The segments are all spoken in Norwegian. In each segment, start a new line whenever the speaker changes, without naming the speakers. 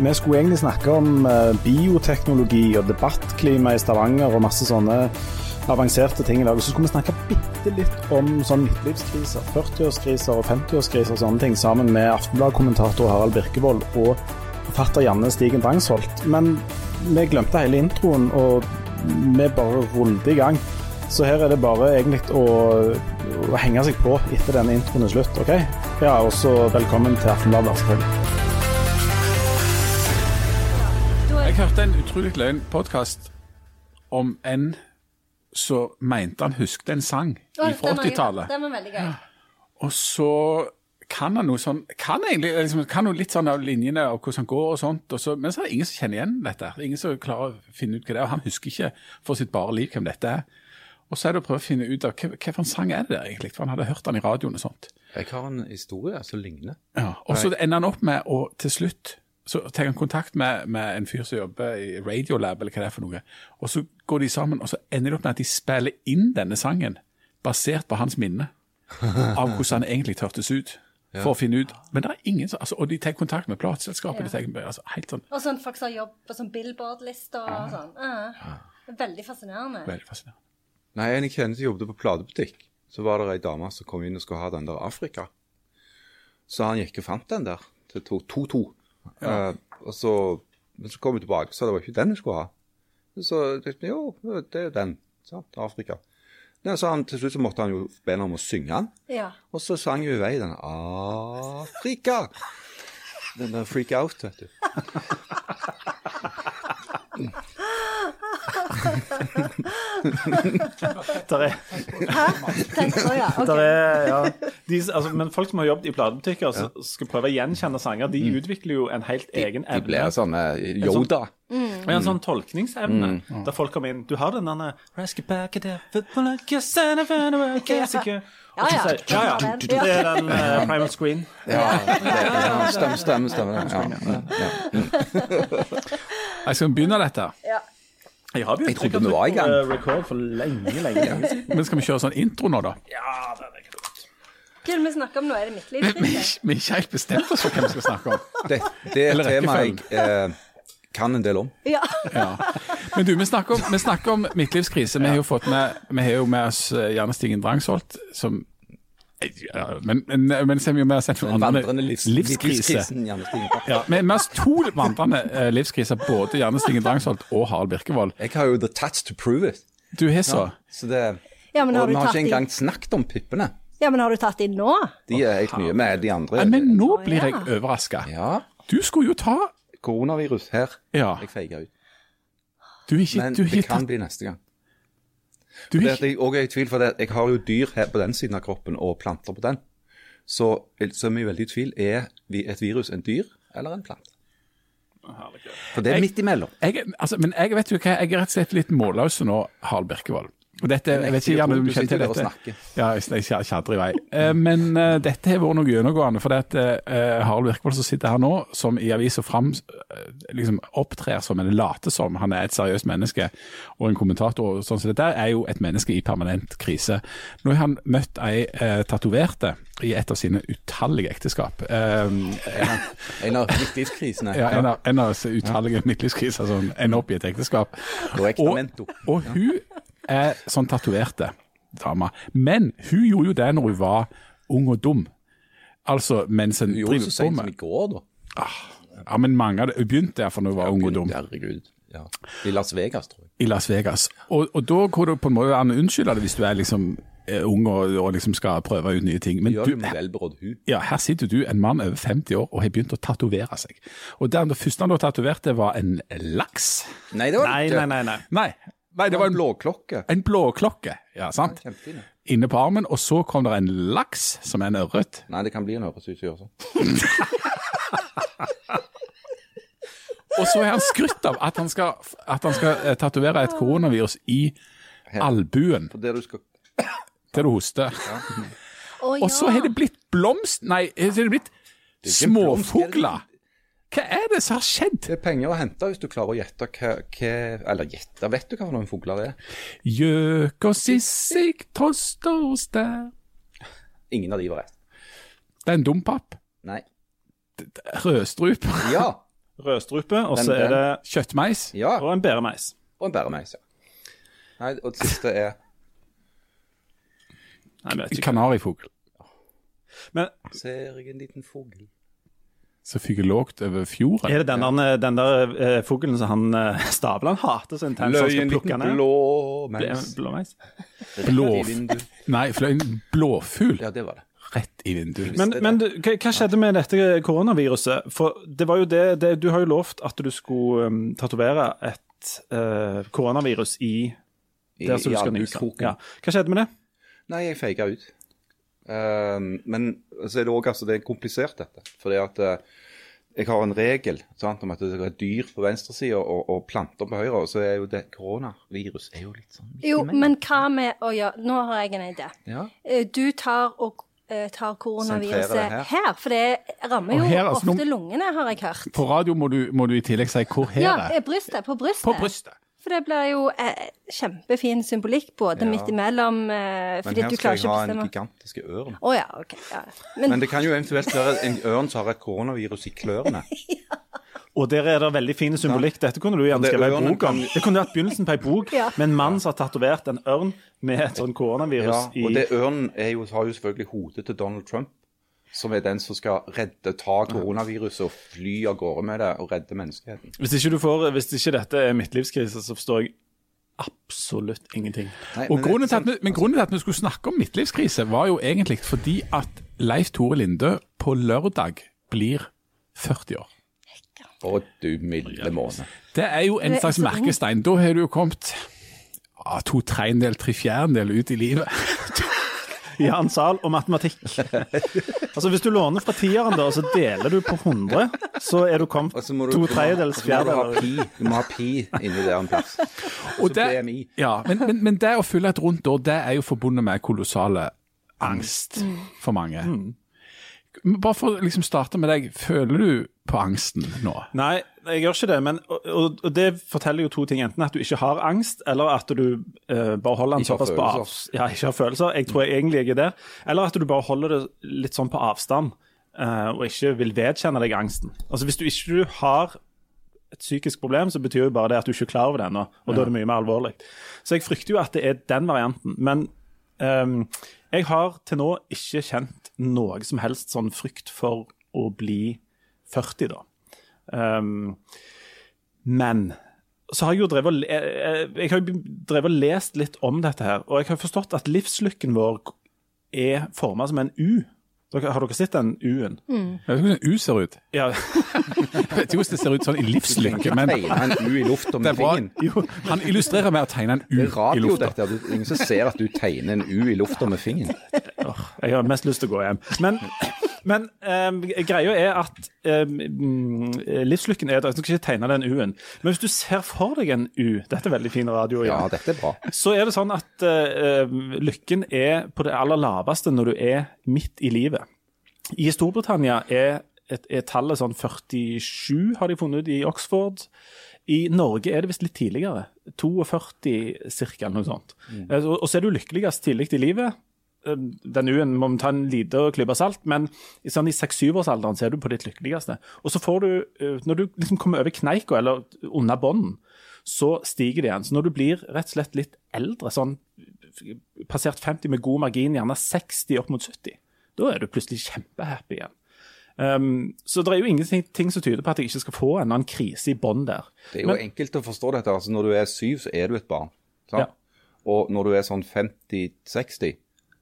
Vi skulle egentlig snakke om eh, bioteknologi og debattklima i Stavanger og masse sånne avanserte ting i dag. Og så skulle vi snakke bitte litt om sånn midtlivskriser, 40-årskriser og 50-årskriser og sånne ting, sammen med Aftenblad-kommentator Harald Birkevold og forfatter Janne Stigen Drangsholt. Men vi glemte hele introen, og vi bare rullet i gang. Så her er det bare egentlig å, å henge seg på etter denne introen er slutt, OK? Ja, og så velkommen til Aftenbladet, Verkstedhelg.
Hørte en utrolig løgn podkast om en som mente han husket en sang
oh,
fra 80-tallet.
Den var veldig gøy.
Og så kan han noe sånn Kan egentlig liksom, kan noe litt sånn av linjene og hvordan han går og sånt, og så, men så er det ingen som kjenner igjen dette. Det er ingen som klarer å finne ut hva det er. og Han husker ikke for sitt bare liv hvem dette er. Og så er det å prøve å finne ut av hva, hva for en sang er det der egentlig, for han hadde hørt den i radioen og sånt.
Jeg har en historie som ligner.
Ja, og så ender han opp med å til slutt så tar han kontakt med, med en fyr som jobber i Radiolab, eller hva det er for noe. Og så går de sammen, og så ender det opp med at de spiller inn denne sangen basert på hans minne av hvordan han egentlig hørtes ut. For å finne ut Men det er ingen som altså, Og de tar kontakt med plateselskapet. de tar- Altså, helt sånn
Og sånn folk som har jobb på sånn Billboard-lister og sånn. Ja. Er Veldig fascinerende.
veldig fascinerende.
Nei, en jeg kjenner som jobbet på platebutikk. Så var det ei dame som kom inn og skulle ha den der Afrika. Så han gikk og fant den der til 2-2. Eh, og så, men så kom vi tilbake, så det var ikke den jeg skulle ha. Så tenkte jo, det er den. Sant, Afrika. Ja, så han, til slutt så måtte han jo be henne om å synge den.
Ja.
Og så sang hun i vei den Afrika. Den der freak out, vet du.
Der er,
Hæ? Tenker, ja, Okay.
der er, ja. De, altså, men folk som har jobbet i platebutikker, som skal prøve å gjenkjenne sanger, de utvikler jo en helt egen evne.
De blir
sånne
sånn eh, Yoda.
Og en sånn tolkningsevne, der folk kommer inn Du har den derne
Ja, ja.
ja, ja. Det er den uh, Primal Screen.
Ja, stemme, stemme stemmer, stemmer. stemmer. Ja, ja.
Jeg skal begynne dette.
Ja.
Jeg har begynt.
Jeg trodde vi var i gang.
trykke Record for lenge, lenge, lenge siden.
Men skal vi kjøre sånn intro nå, da?
Ja, det er klokt.
Hva er det vi snakker om nå? Er det
mitt vi, vi er ikke helt bestemt oss for hvem vi skal snakke om.
Det, det er tema jeg eh, kan en del om.
Ja.
Ja. Men du, vi snakker om, vi snakker om midtlivskrise. Vi har jo fått med, vi har jo med oss eh, Janne Stigen Drangsholt, som ja, men, men, men så er vi jo mer sett
for vandrende livs,
livskrise.
livskrisen, Janne Stigen.
Vi har to vandrende eh, livskriser, både Janne Stigen Drangsholt og Harald Birkevold.
Jeg har jo the tats to prove it.
Du har så.
Så det,
Ja, men har
og vi har ikke
inn-
engang snakket om pippene.
ja, men har du tatt inn nå?
De er helt nye med de andre.
Ja, Men nå blir jeg overraska.
Ja,
Du skulle jo ta
koronavirus her.
Ja.
Jeg feiga ut.
Du ikke,
Men
du
det kan
tatt
bli neste gang.
Du
Det
er
at jeg også er i tvil, for det, jeg har jo dyr her på den siden av kroppen og planter på den. Så, så er vi veldig i tvil. Er vi- et virus en dyr eller en plante? For det er
Jeg-
midt imellom.
jeg, altså, Men jeg vet jo hva, jeg er rett og slett litt målløs nå, Harald Birkevold. Dette, jeg vet ikke, Janne,
Du
du kjenner til dette? Ja, jeg kjadrer i vei. Eh, Men eh, dette har vært noe gjennomgående. For det at eh, Harald Virkvold som sitter her nå, som i avisa fram eh, liksom opptrer som, eller later som, han er et seriøst menneske og en kommentator, og sånn som dette, er jo et menneske i permanent krise. Nå har han møtt ei eh, tatoverte i et av sine utallige ekteskap. Um,
En av midtlivskrisene.
ja, en av, en av utallige midtlivskriser som ender opp i et ekteskap.
Og,
Og, og hun er sånn tatoverte dame. Men hun gjorde jo det når hun var ung og dum. Altså mens hun
Du gjorde det
driver
så
på
sent som i går, da.
Ja, men mange av det Hun begynte derfor når hun var ung og dum.
Herregud. Ja. I Las Vegas, tror jeg.
I Las Vegas. Og, og da går det på en måte an unnskylde det hvis du er liksom eh, ung og, og liksom skal prøve ut nye ting. Men du,
med hu.
ja, her sitter du, en mann over 50 år, og har begynt å tatovere seg. Og det, det første han da tatoverte, var en laks.
Nei, det var det ikke.
nei, nei. nei.
Nei, nei det
Det
var
en blåklokke.
en blåklokke. Ja, sant?
Ja.
Inne på armen, og så kom det en laks, som er en ørret.
Nei, det kan bli en høresyke å gjør sånn.
Og så er han skrytt av at han skal, at han skal eh, tatovere et koronavirus i albuen
For det du skal
til du hoster.
Å,
Og så har det blitt blomst... Nei, så har det blitt
er er
småfugler. Hva er det som har skjedd?
Det er penger å hente hvis du klarer å gjette hva, hva Eller gjette, vet du hva for noen fugler det er?
Gjøk og sissik, toster og stær.
Ingen av de var rett.
Det er en dompapp.
Nei.
Rødstrupe.
Ja.
rødstrupe, og så er det
Kjøttmeis.
Ja,
og en bæremeis.
og en bæremeis, ja. Nei, og det siste er
Nei, jeg vet ikke.
Kanarifugl.
Men
Ser jeg en liten fugl?
Som fyker lågt over fjorden.
er det den der, den der eh, fuglen som han uh, Stavland hater så intenst?
Løy en liten
den ned?
blå meis.
Blåmeis.
Blå-. Nei, en blåfugl
Ja, det var det.
rett i vinduet.
Men, men du, hva, hva skjedde med dette koronaviruset? For det var jo det, det Du har jo lovt at du skulle um, tatovere et uh, koronavirus i
I,
der som
i
du skal nyse. Ja. Hva skjedde med det?
Nei, jeg feiga ut. Ehm, men så er det òg altså, det er komplisert, dette. Fordi at eh, jeg har en regel sant, om at det er dyr på venstresida og, og planter på høyre. Og så er jo det koronavirus er jo litt sånn
Jo, men hva med å gjøre Nå har jeg en idé.
Ja.
Eh, Du tar og eh, tar koronaviruset
her.
her. for det rammer jo
her, altså,
ofte lungene, har jeg hørt.
På radio må du, må du i tillegg si hvor her
Ja,
er.
Ja, brystet. På brystet.
På brystet.
For det blir jo eh, kjempefin symbolikk både
Ja.
midt imellom eh,
Men
Fordi
her
du
skal
klarer
jeg
ikke å
ha en
bestemme
gigantisk ørn.
Å ja, OK. Ja. Men,
Men det kan jo eventuelt være en ørn som har et koronavirus i klørne.
Og der er det veldig fin symbolikk. Dette kunne du gjerne
det
skrevet
ørnen
bok om. Det kunne vært begynnelsen på ei bok
Ja.
med en mann som har tatovert en ørn med et sånn koronavirus
Ja, og
i
det ørnen er jo, har jo selvfølgelig hodet til Donald Trump. Som er den som skal redde, ta koronaviruset og fly av gårde med det og redde menneskeheten.
Hvis ikke, du får, hvis ikke dette er midtlivskrise, så forstår jeg absolutt ingenting.
Nei,
Og
men
grunnen
det-
til, at vi, men grunnen til at vi skulle snakke om midtlivskrise, var jo egentlig fordi at Leif Tore Linde på lørdag blir 40 år.
Å, du milde måne.
Det er jo en slags merkestein. Da har du jo kommet ah, to tredjedel, tre fjerdedel ut i livet.
Jan Zahl og matematikk. altså Hvis du låner fra tieren, da, og så deler du på 100, så er du kommet
Og så må du,
to tredjedels
så må du
fjerdedel.
Du må ha pi inni der en plass.
Og det,
BMI.
ja, men, men, men det å fylle et rundt år, det er jo forbundet med kolossale angst for mange. Bare for å liksom starte med deg, føler du på angsten nå?
Nei, jeg gjør ikke det. Men, og, og, det forteller jo to ting. Enten at du ikke har angst, eller at du uh, bare holder den såpass på av... Ja, ikke har følelser. Jeg tror jeg egentlig jeg er der. Eller at du bare holder det litt sånn på avstand, uh, og ikke vil vedkjenne deg angsten. Altså Hvis du ikke har et psykisk problem, så betyr jo bare det at du ikke er klar over det ennå, og da er det mye mer alvorlig. Så jeg frykter jo at det er den varianten. Men um, jeg har til nå ikke kjent noe som helst sånn frykt for å bli 40, da. Um, men så har jeg jo drevet eh, jeg har drevet og lest litt om dette her, og jeg har forstått at livslykken vår er forma som en U. Har dere sett den U-en?
Jeg vet ikke hvordan en U ser ut.
Ja.
Jeg vet ikke hvordan det ser ut sånn i livslykke, men
en U i luft
om
med
er
fingeren.
Han illustrerer med å tegne en U
Det er
i
radio,
lufta.
dette. Det er ingen som ser at du tegner en U i lufta med fingeren.
Jeg har mest lyst til å gå hjem. Men, men eh, greia er at eh, mm, livslykken er Jeg skal ikke tegne den U-en, men hvis du ser for deg en U Dette er veldig fin radio.
Ja, dette er bra.
Så er det sånn at eh, lykken er på det aller laveste når du er midt i livet. I Storbritannia er, et, er tallet sånn 47, har de funnet ut i Oxford. I Norge er det visst litt tidligere. 42 cirka, eller noe sånt. Eh, Og, og så er du lykkeligst tidlig i livet. Eh, Den U-en må ta en liten klype salt, men i, sånn, i 6-7-årsalderen så er du på ditt lykkeligste. Og så får du, eh, når du liksom kommer over kneika, eller under bånden, så stiger det igjen. Så når du blir rett og slett litt eldre, sånn passert 50 med god margin, gjerne 60 opp mot 70, da er du plutselig kjempehappy igjen. Um, så det er jo ingenting som tyder på at jeg ikke skal få en annen krise i bånn der.
Det er jo enkelt å forstå dette. altså Når du er syv, så er du et barn.
Ja.
Og når du er sånn 50-60,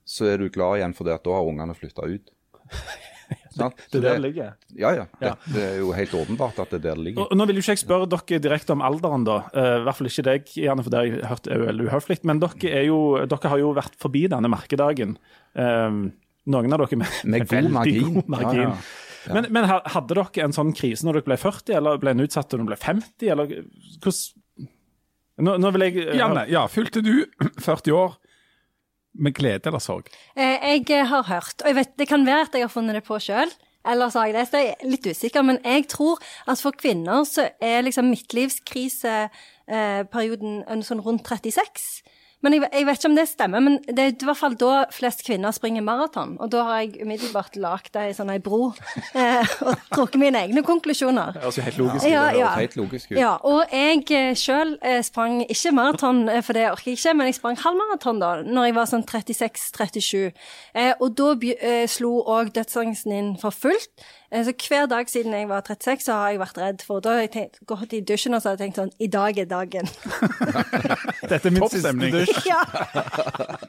så er du glad igjen fordi at da har ungene flytta ut.
det,
Det
er der det ligger.
Ja, ja.
Ja.
Det, det er jo helt åpenbart at det er der det ligger.
Og, og Nå vil jo ikke jeg spørre dere direkte om alderen, da. Eh, I hvert fall ikke deg, gjerne for det har jeg hørt er veldig uhøflig. Men dere, er jo, dere har jo vært forbi denne merkedagen. Um, noen av dere med,
Med god
veldig
margin.
god margin.
Ja, ja.
Men, men hadde dere en sånn krise når dere ble 40, eller ble en utsatt når dere ble 50, eller hvordan nå, nå vil jeg
Janne, ja, fylte du 40 år med glede eller sorg?
Eh, jeg eh, har hørt, og vet, det kan være at jeg har funnet det på sjøl, eller så har jeg lest det, jeg er litt usikker, men jeg tror at for kvinner så er liksom midtlivskriseperioden eh, sånn rundt 36. Men jeg, jeg vet ikke om det stemmer, men det er i hvert fall da flest kvinner springer maraton. Og da har jeg umiddelbart lagd ei sånn ei bro eh, og trukket mine egne konklusjoner.
Høres jo helt logisk.
Ja, ja.
helt logisk.
Ja, og jeg sjøl sprang ikke maraton, eh, for det orker jeg ikke, men jeg sprang halvmaraton da når jeg var sånn 36-37. Eh, og da eh, slo òg dødsangsten inn for fullt. Eh, så hver dag siden jeg var 36, så har jeg vært redd for Da har jeg tenkt, gått i dusjen og så har jeg tenkt sånn I dag er dagen.
Dette er min siste dusj.
ja.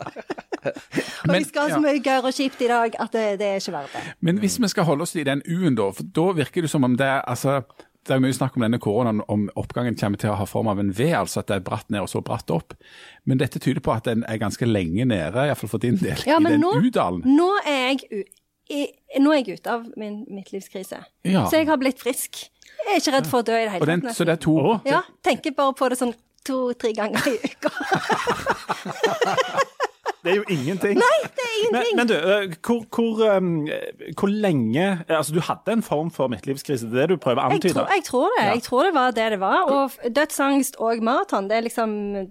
og
Men-
jeg skal ha så
ja.
mye gørr og kjipt i dag at det, det er ikke verdt det.
Men hvis vi skal holde oss i den U-en, da, for da virker det som om det er altså, det er mye snakk om denne koronaen, om oppgangen kommer til å ha form av en V, altså at det er bratt ned og så bratt opp. Men dette tyder på at den er ganske lenge nede, iallfall for din del,
Ja,
i den
nå,
U-dalen.
nå er jeg i, nå er jeg ute av min midtlivskrise.
Ja.
Så jeg har blitt frisk. Jeg er ikke redd for å dø i det hele
Og
tatt.
så det er to
år?
Ja, tenker bare på det sånn to-tre ganger i uka.
Det er jo ingenting.
Nei, det er ingenting.
men du, eh, hvor, hvor, um, hvor lenge eh, Altså, du hadde en form for midtlivskrise, det er det du prøver å
jeg,
antyde?
tror, jeg tror det. Jeg tror det var det det var. Og dødsangst og maraton, det er liksom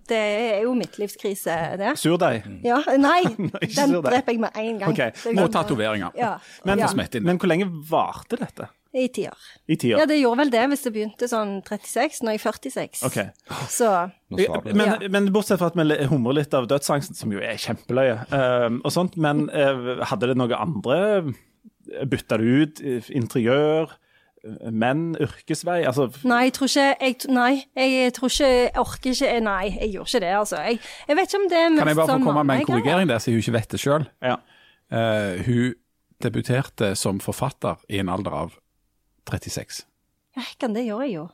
Det er jo midtlivskrise, det.
Surdeig?
Ja, nei, den dreper jeg med en gang.
Ok,
må
og tatoveringer.
Ja.
Men,
ja.
men hvor lenge varte dette?
I tiår.
I?
Ja, det gjorde vel det hvis det begynte sånn 36, nå er jeg 46.
Ok.
Så.
Men,
Ja.
men bortsett fra at vi humrer litt av dødsangsten, som jo er kjempeløye, uh, og sånt, men uh, hadde det noe andre Bytta det ut? eh, Interiør? Menn? Yrkesvei? Altså
Nei, jeg tror ikke jeg, Nei, jeg tror ikke Jeg orker ikke Nei, jeg gjorde ikke det, altså. Jeg, jeg vet ikke om det er mest
Kan jeg bare få komme med en korrigering der, siden hun ikke vet det sjøl?
ja.
hun debuterte som forfatter i en alder av 36.
Ja, hekken, det gjør jeg jo.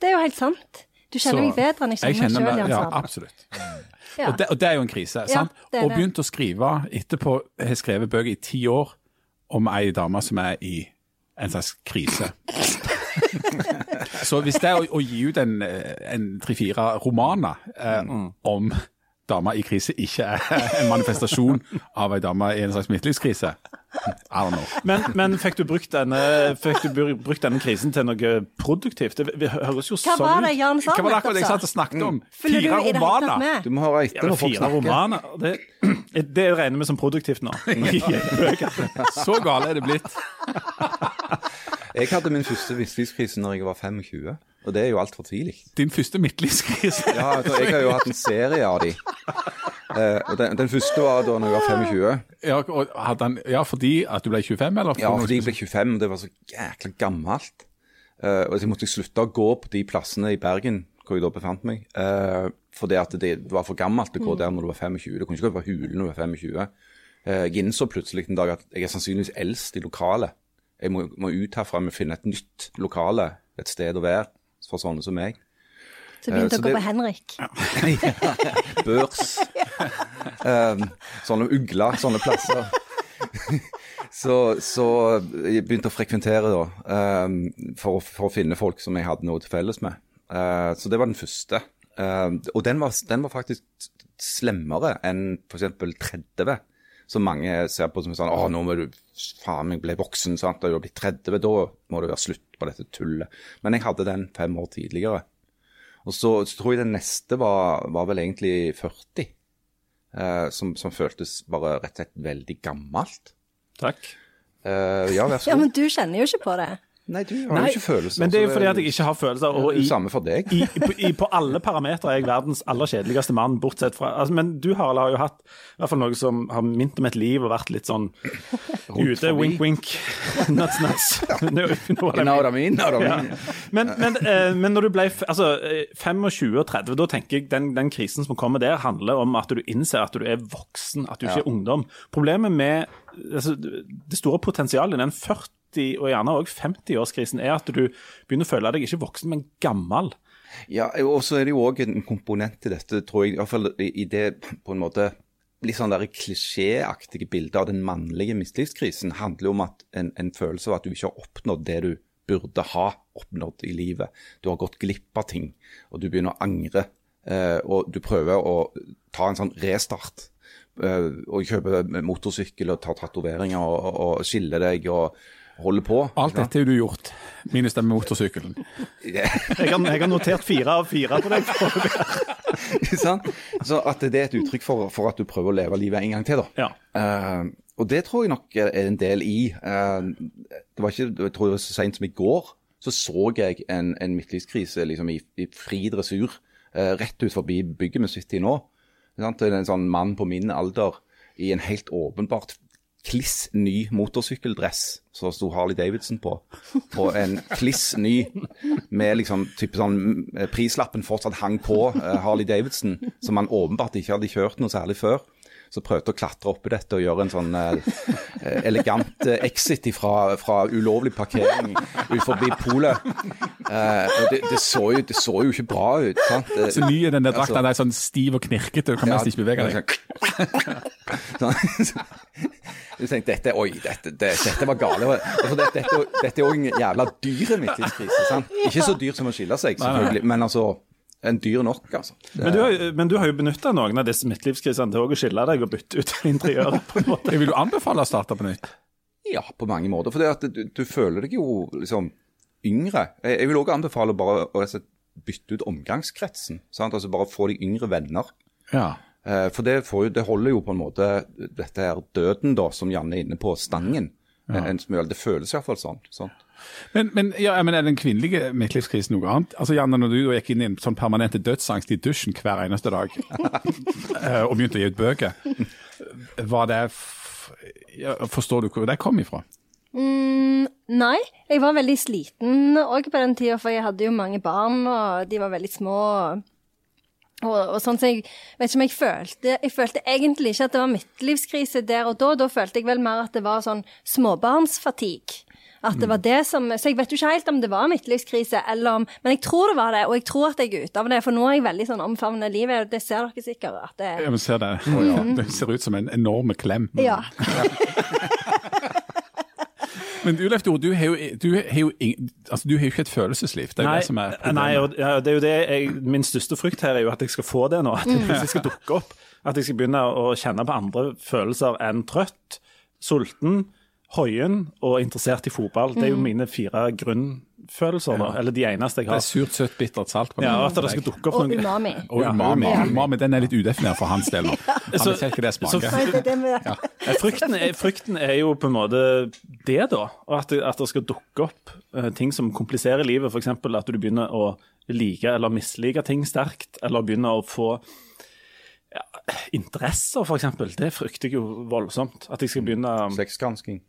Det er jo helt sant. Du kjenner
Så-
meg bedre enn jeg kjenner meg sjøl,
meg-
Jan
Ja, absolutt.
Ja.
Og, det, og det er jo en krise. sant?
det er
og
det.
begynt å skrive etterpå, har skrevet bøker i ti år om ei dame som er i en slags krise. Så hvis det er å, å gi ut en, eh, en tre-fire romaner eh, om damer i krise ikke er en manifestasjon av ei dame i en slags midtlivskrise, I don't know.
Men, men fikk du brukt denne, fikk du brukt denne krisen til noe produktivt? Det, høres jo
Hva
sånn
var det. Jan sa
Hva var det akkurat jeg satt og snakket om?
Du
Fire romaner!
Du må høre etter når folk snakker.
romaner, det, det regner vi som produktivt nå.
Så gale er det blitt.
Jeg hadde min første midtlivskrise når jeg var 25, og det er jo altfor tidlig.
Din første midtlivskrise.
Ja, jeg har jo hatt en serie av de. Uh, og den, den første var da når jeg var 25.
Ja, han, ja, fordi at du ble 25, eller?
Ja, fordi jeg ble 25, og det var så jækla gammelt. Uh, og så måtte jeg slutte å gå på de plassene i Bergen hvor jeg da befant meg. Uh, fordi at det var for gammelt å gå der når du var 25. Du kunne ikke gå på Hulen når du var 25. Eh, jeg innså plutselig en dag at jeg er sannsynligvis eldst i lokalet. Jeg må, må ut herfra og finne et nytt lokale, et sted å være, for sånne som meg.
Så begynte dere gå
det-
på Henrik.
Børs. um, sånne ugler, sånne plasser. så, så jeg begynte å frekventere da, um, for, for å finne folk som jeg hadde noe til felles med. Uh, så det var den første. Uh, og den var, den var faktisk slemmere enn f.eks. 30. Som mange ser på som sånn Å, nå må du faen meg bli voksen, sant? og du har blitt 30, da må det være slutt på dette tullet. Men jeg hadde den fem år tidligere. Og så, så tror jeg den neste var, var vel egentlig 40. eh, som, som føltes bare rett og slett veldig gammelt.
Takk.
Eh, ja, vær så
Ja, men du kjenner jo ikke på det.
Nei, du har jo ikke følelser.
men det er jo fordi at jeg ikke har følelser. Og i,
Samme for deg.
i, på, i, på alle parametere er jeg verdens aller kjedeligste mann, bortsett fra altså, Men du, Harald, har jo hatt i hvert fall noe som har minnet om et liv og vært litt sånn ute. Wink, wink. Nuts, nuts. Nå, nå var det. Men, men, eh, men når du ble altså, eh, 25 og 30, da tenker jeg den, den krisen som kommer der, handler om at du innser at du er voksen, at du ikke er ungdom. Problemet med altså, det store potensialet i den 40- og gjerne òg 50-årskrisen er at du begynner å føle deg ikke voksen, men gammel.
Ja, og så er det jo òg en komponent til dette, tror jeg. I i det på en måte litt sånn der klisjéaktige bildet av den mannlige mislivskrisen handler jo om at en, en følelse av at du ikke har oppnådd det du burde ha oppnådd i livet. Du har gått glipp av ting, og du begynner å angre. Eh, og du prøver å ta en sånn restart. Eh, og kjøpe motorsykkel og ta tatoveringer og, og skille deg og holde på.
Alt dette har du gjort. Minus den med motorsykkelen.
Jeg har, jeg har notert fire av fire på deg.
Så at det er et uttrykk for, for at du prøver å leve livet en gang til, da.
Ja.
Uh, og det tror jeg nok er en del i. Uh, det var ikke, jeg tror det var så sent som i går, så så jeg en, en midtlivskrise liksom i, i fri dressur eh, rett ut forbi bygget vi sitter i nå. En sånn mann på min alder i en helt åpenbart kliss ny motorsykkeldress som sto Harley Davidson på. og en kliss ny med liksom type sånn eh, Prislappen fortsatt hang på eh, Harley Davidson, som han åpenbart ikke hadde kjørt noe særlig før. Så prøvde å klatre oppi dette og gjøre en sånn eh, elegant eh, exit fra, fra ulovlig parkering utenfor polet. Eh, det, det, så jo, det så jo ikke bra ut. sant? Eh,
Så ny er den der
Altså-
drakta. Den er sånn stiv og knirkete, du kan nesten ikke bevege deg.
Sånn. Du tenkte dette, oi, dette, det, dette var gale. Altså, dette, dette, dette er òg en jævla dyr midtlivskrise. sant? Ikke så dyr som å skille seg, selvfølgelig, men altså en dyr nok, altså. Det,
Men du har, men du har jo benytta noen av disse midtlivskrisene til å skille deg og bytte ut interiøret. på en måte.
Jeg vil jo anbefale å starte på nytt.
Ja, på mange måter. For det at du, du føler deg jo liksom yngre. Jeg, jeg vil òg anbefale bare å bytte ut omgangskretsen. sant? Altså bare få deg yngre venner.
Ja.
Eh, For det, får jo, det holder jo på en måte dette her døden, da, som Janne er inne på, stangen. En, en smule. Det føles iallfall sånn. sånn.
Men, men, ja, men er den kvinnelige midtlivskrisen noe annet? Altså, Janne, når du gikk inn i en sånn permanente dødsangst i dusjen hver eneste dag, eh, og begynte å gi ut bøker, var det ja, Forstår du hvor det kom ifra?
Mm, nei, jeg var veldig sliten òg på den tida, for jeg hadde jo mange barn, og de var veldig små. Og, og sånn, så jeg vet ikke om jeg følte Jeg følte egentlig ikke at det var midtlivskrise der og da. Da følte jeg vel mer at det var sånn småbarnsfatigue. At det var det som Så jeg vet jo ikke helt om det var midtlivskrise, eller om Men jeg tror det var det, og jeg tror at jeg er ute av det, for nå er jeg veldig sånn omfavnende livet, og det ser dere sikkert. At det,
Jeg ser det. Det ser ut som en enorme klem.
ja.
Men du, Leif Tore, du har jo, du har jo, ing- altså, du har jo ikke et følelsesliv. Det er jo det som er problemet.
nei og, ja, det er jo det jeg, Min største frykt her er jo at jeg skal få det nå. At jeg plutselig skal dukke opp. At jeg skal begynne å kjenne på andre følelser enn trøtt, sulten, hoien og interessert i fotball. Det er jo mine fire grunnfølelser, da. Eller de eneste jeg har.
Det er surt, søtt, bittert, salt. på
Ja,
den
og at det skal dukke opp
Og umami.
Og umami.
Ja.
umami den er litt udefinert for hans del nå. Han
Så-
vet ikke det
så-
smaker.
Det er
Ja, Frykten er, frykten er jo på en måte det, da. Og at det, at det skal dukke opp uh, ting som kompliserer livet. F.eks. at du begynner å like eller mislike ting sterkt. Eller begynner å få ja, interesser, f.eks. Det frykter jeg jo voldsomt. At jeg skal begynne
Slektsgransking.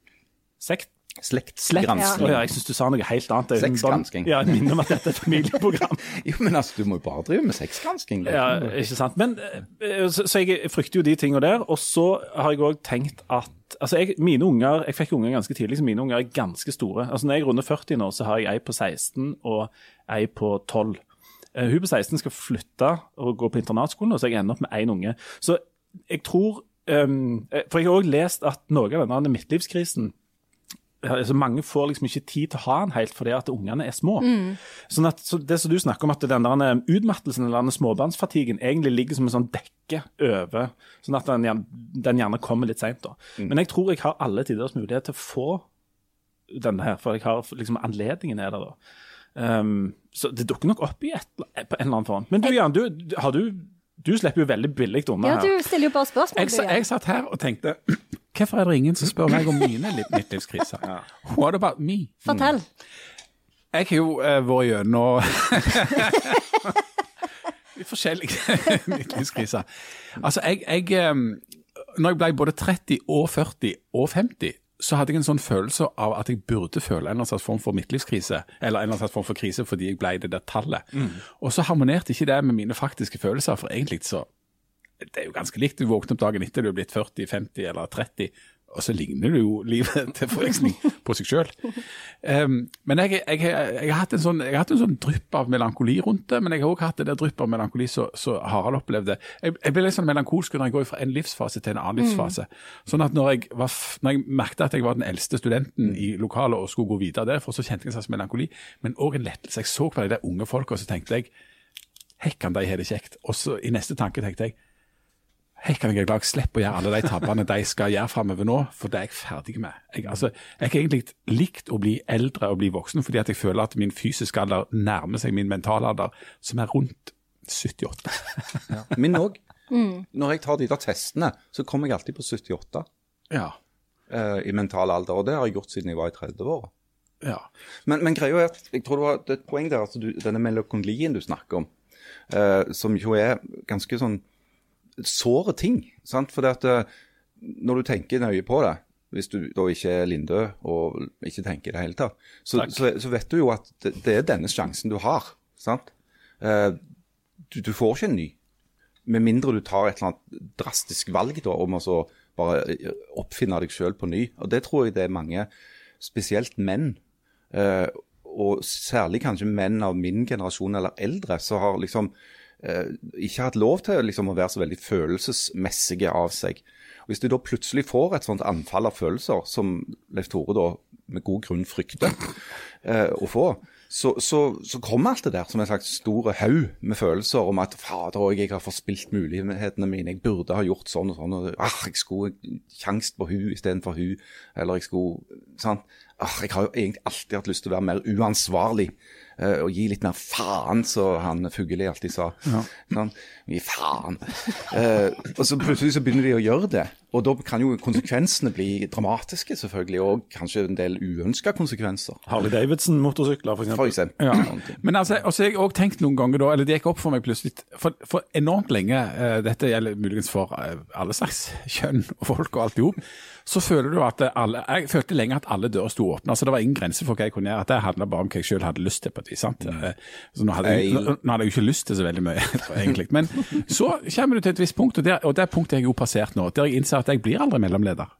Sekt? Slekt.
Slektsgransking.
Å ja, jeg syns du sa noe helt annet.
Sexgransking.
Ja, jeg minner om at dette er familieprogram.
Jo, men altså, du må jo bare drive med sexgransking.
Ja, ikke sant. Men, eh, så, så jeg frykter jo de tingene der. Og så har jeg òg tenkt at altså jeg, mine unger, jeg fikk unger ganske tidlig, så mine unger er ganske store. Altså Når jeg runder 40 nå, så har jeg ei på 16 og ei på 12. Eh, hun på 16 skal flytte og gå på internatskolen, og så jeg ender opp med én unge. Så jeg tror um, For jeg har òg lest at noe av denne midtlivskrisen ja, altså Mange får liksom ikke tid til å ha den helt fordi at ungene er små. Sånn at, så Det som du snakker om, at den der eh, utmattelsen eller den småbarnsfatigen egentlig ligger som en sånn dekke over, sånn at den, den gjerne kommer litt seint. Men jeg tror jeg har alle tiders mulighet til å få denne her, for jeg har liksom anledningen er der da. Um, så det dukker nok opp i et, på en eller annen form. Men du Jan, du- har du, du slipper jo veldig billig unna
Ja, du stiller jo bare spørsmål.
Jeg, jeg satt her og tenkte Hvorfor er det ingen som spør meg om mine midtlivskriser? What about me?
Fortell.
Jeg har jo uh, vært gjennom forskjellige midtlivskriser. Altså, jeg, jeg um, Når jeg ble både 30 og 40 og 50, så hadde jeg en sånn følelse av at jeg burde føle en eller annen form for midtlivskrise, eller en eller annen form for krise fordi jeg ble det der tallet. Og så harmonerte ikke det med mine faktiske følelser, for egentlig så det er jo ganske likt. Du våkner opp dagen etter, du er blitt 40, 50 eller 30, og så ligner det jo livet til forveksling på seg sjøl. men jeg, jeg, jeg, jeg, har hatt en sånn, hatt en sånn drypp av melankoli rundt det, men jeg har òg hatt det der drypp av melankoli så, så Harald opplevde. Jeg, jeg ble litt sånn melankolsk når jeg går fra en livsfase til en annen livsfase. Sånn at når jeg, var, når jeg merket at jeg var den eldste studenten i lokalet og skulle gå videre derfra, så kjente jeg en slags melankoli, men òg en lettelse. Jeg så på de der unge folka, og så tenkte jeg Hekkan, de har det kjekt. Og så i neste tanke tenkte jeg Hei, kan jeg glad slippe å gjøre alle de tabbene de skal gjøre framover nå, for det er jeg ferdig med. Jeg, altså, jeg har egentlig likt å bli eldre og bli voksen fordi at jeg føler at min fysiske alder nærmer seg min mentale alder, som er rundt 78.
Min òg. Når jeg tar de der testene, så kommer jeg alltid på 78
Ja.
uh, i mental alder. Og det har jeg gjort siden jeg var i 30-åra.
ja.
Men, men greia er at jeg tror det var et poeng der altså du, denne melankolien du snakker om, uh, som jo er ganske sånn såre ting. sant? For at eh, når du tenker nøye på det, hvis du da ikke er Lindø og ikke tenker i det hele tatt, så, så, så vet du jo at det, det er denne sjansen du har. sant? Eh, du, du får ikke en ny. Med mindre du tar et eller annet drastisk valg da, om å så bare eh, oppfinne deg sjøl på ny. Og det tror jeg det er mange, spesielt menn, eh, og særlig kanskje menn av min generasjon eller eldre, som har liksom ikke hatt lov til liksom, å være så veldig følelsesmessige av seg. Og Hvis de da plutselig får et sånt anfall av følelser, som Leif Tore da med god grunn frykter eh, å få, så, så, så kommer alt det der som en slags stor haug med følelser om at fader òg, jeg har forspilt mulighetene mine, jeg burde ha gjort sånn og sånn, og ah, jeg skulle kjangst på hun istedenfor hun, eller jeg skulle sant? Ah, jeg har jo egentlig alltid hatt lyst til å være mer uansvarlig eh, og gi litt mer faen, som han Fugelli alltid sa. Sånn, Gi faen. Eh, og så plutselig så begynner de å gjøre det. Og da kan jo konsekvensene bli dramatiske, selvfølgelig, og kanskje en del uønska konsekvenser.
Harley Davidson-motorsykler, f.eks.
For eksempel.
Ja.
Sånne ting.
Men altså, altså jeg har òg tenkt noen ganger da, eller det gikk opp for meg plutselig, for, for enormt lenge, uh, dette gjelder muligens for uh, alle slags kjønn og folk og alt i hop, så føler du at alle, jeg følte lenge at alle dører sto åpne. Altså det var ingen grense for hva jeg kunne gjøre, at det handla bare om hva jeg selv hadde lyst til på et vis, sant? Eh, Så nå hadde, jeg, nå, nå hadde jeg jo ikke lyst til så veldig mye, egentlig. Men så kommer du til et visst punkt, og, der, og det punktet har jeg jo passert nå, der jeg innser at jeg blir aldri mellomleder.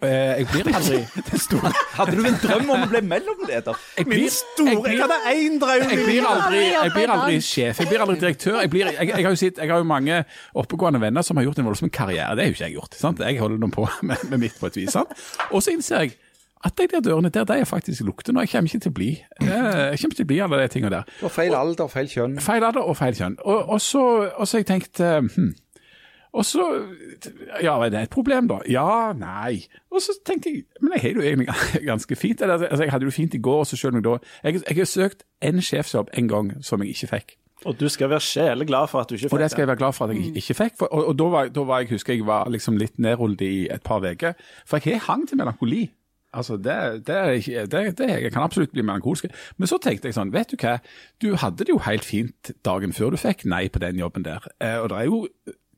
Eh, Jeg blir aldri den store
Hadde du en drøm om å bli mellomleder?
jeg blir,
Min store Jeg hadde én drøm!
jeg blir aldri, jeg blir aldri sjef, jeg blir aldri direktør. Jeg, blir, jeg, jeg, har jo sitt, jeg har jo mange oppegående venner som har gjort en voldsom karriere. Det har jo ikke jeg gjort. sant? Jeg holder nå på med, med mitt på et vis. sant? Og så innser jeg at de der dørene der, de er faktisk lukter nå. Jeg kommer ikke til å bli eh, Jeg kommer ikke til å bli alle de tingene der.
Og feil alder, og feil kjønn.
Feil alder og feil kjønn. Og, og, så, har jeg tenkt eh, hm. Og så Ja, er det et problem, da? Ja, nei. Og så tenkte jeg Men jeg har det jo egentlig ganske fint. Eller, Altså, jeg hadde det jo fint i går, så selv om jeg da Jeg, jeg har søkt en sjefsjobb en gang som jeg ikke fikk.
Og du skal være sjeleglad for at du ikke
fikk det.
Og det
skal jeg være glad for at jeg ikke- ikke fikk. For, og og da, var, da var jeg, husker jeg var liksom litt nedrullet i et par uker. For jeg har hang til melankoli. Altså, det, det, det, det, Jeg kan absolutt bli melankolsk. Men så tenkte jeg sånn, vet du hva. Du hadde det jo helt fint dagen før du fikk nei på den jobben der. Eh, og det er jo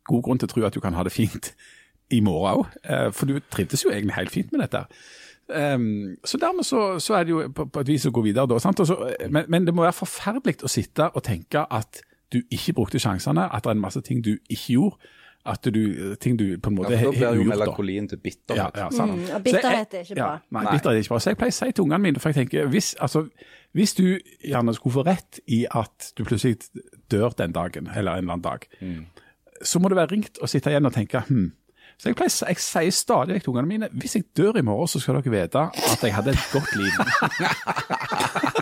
god grunn til å tro at du kan ha det fint i morgen òg. Eh, for du trivdes jo egentlig helt fint med dette. Um, så dermed så, så er det jo på, et vis å gå videre da. Så, men, men det må være forferdelig å sitte og tenke at du ikke brukte sjansene, at det er en masse ting du ikke gjorde. At du, ting du på en måte
Ja, for da blir jo melankolien til
Ja,
bitterhet.
ja, sant.
Mm, og bitterhet er ikke bra.
Ja, nei,
Nei.
bitterhet er ikke bra. Så jeg pleier å si til ungene mine, for jeg tenker, hvis, altså, hvis du gjerne skulle få rett i at du plutselig dør den dagen, eller en eller annen dag, så må det være ringt å sitte igjen og tenke hm. Så jeg, pleier, jeg sier stadig til ungene mine hvis jeg dør i morgen, så skal dere vite at jeg hadde et godt liv.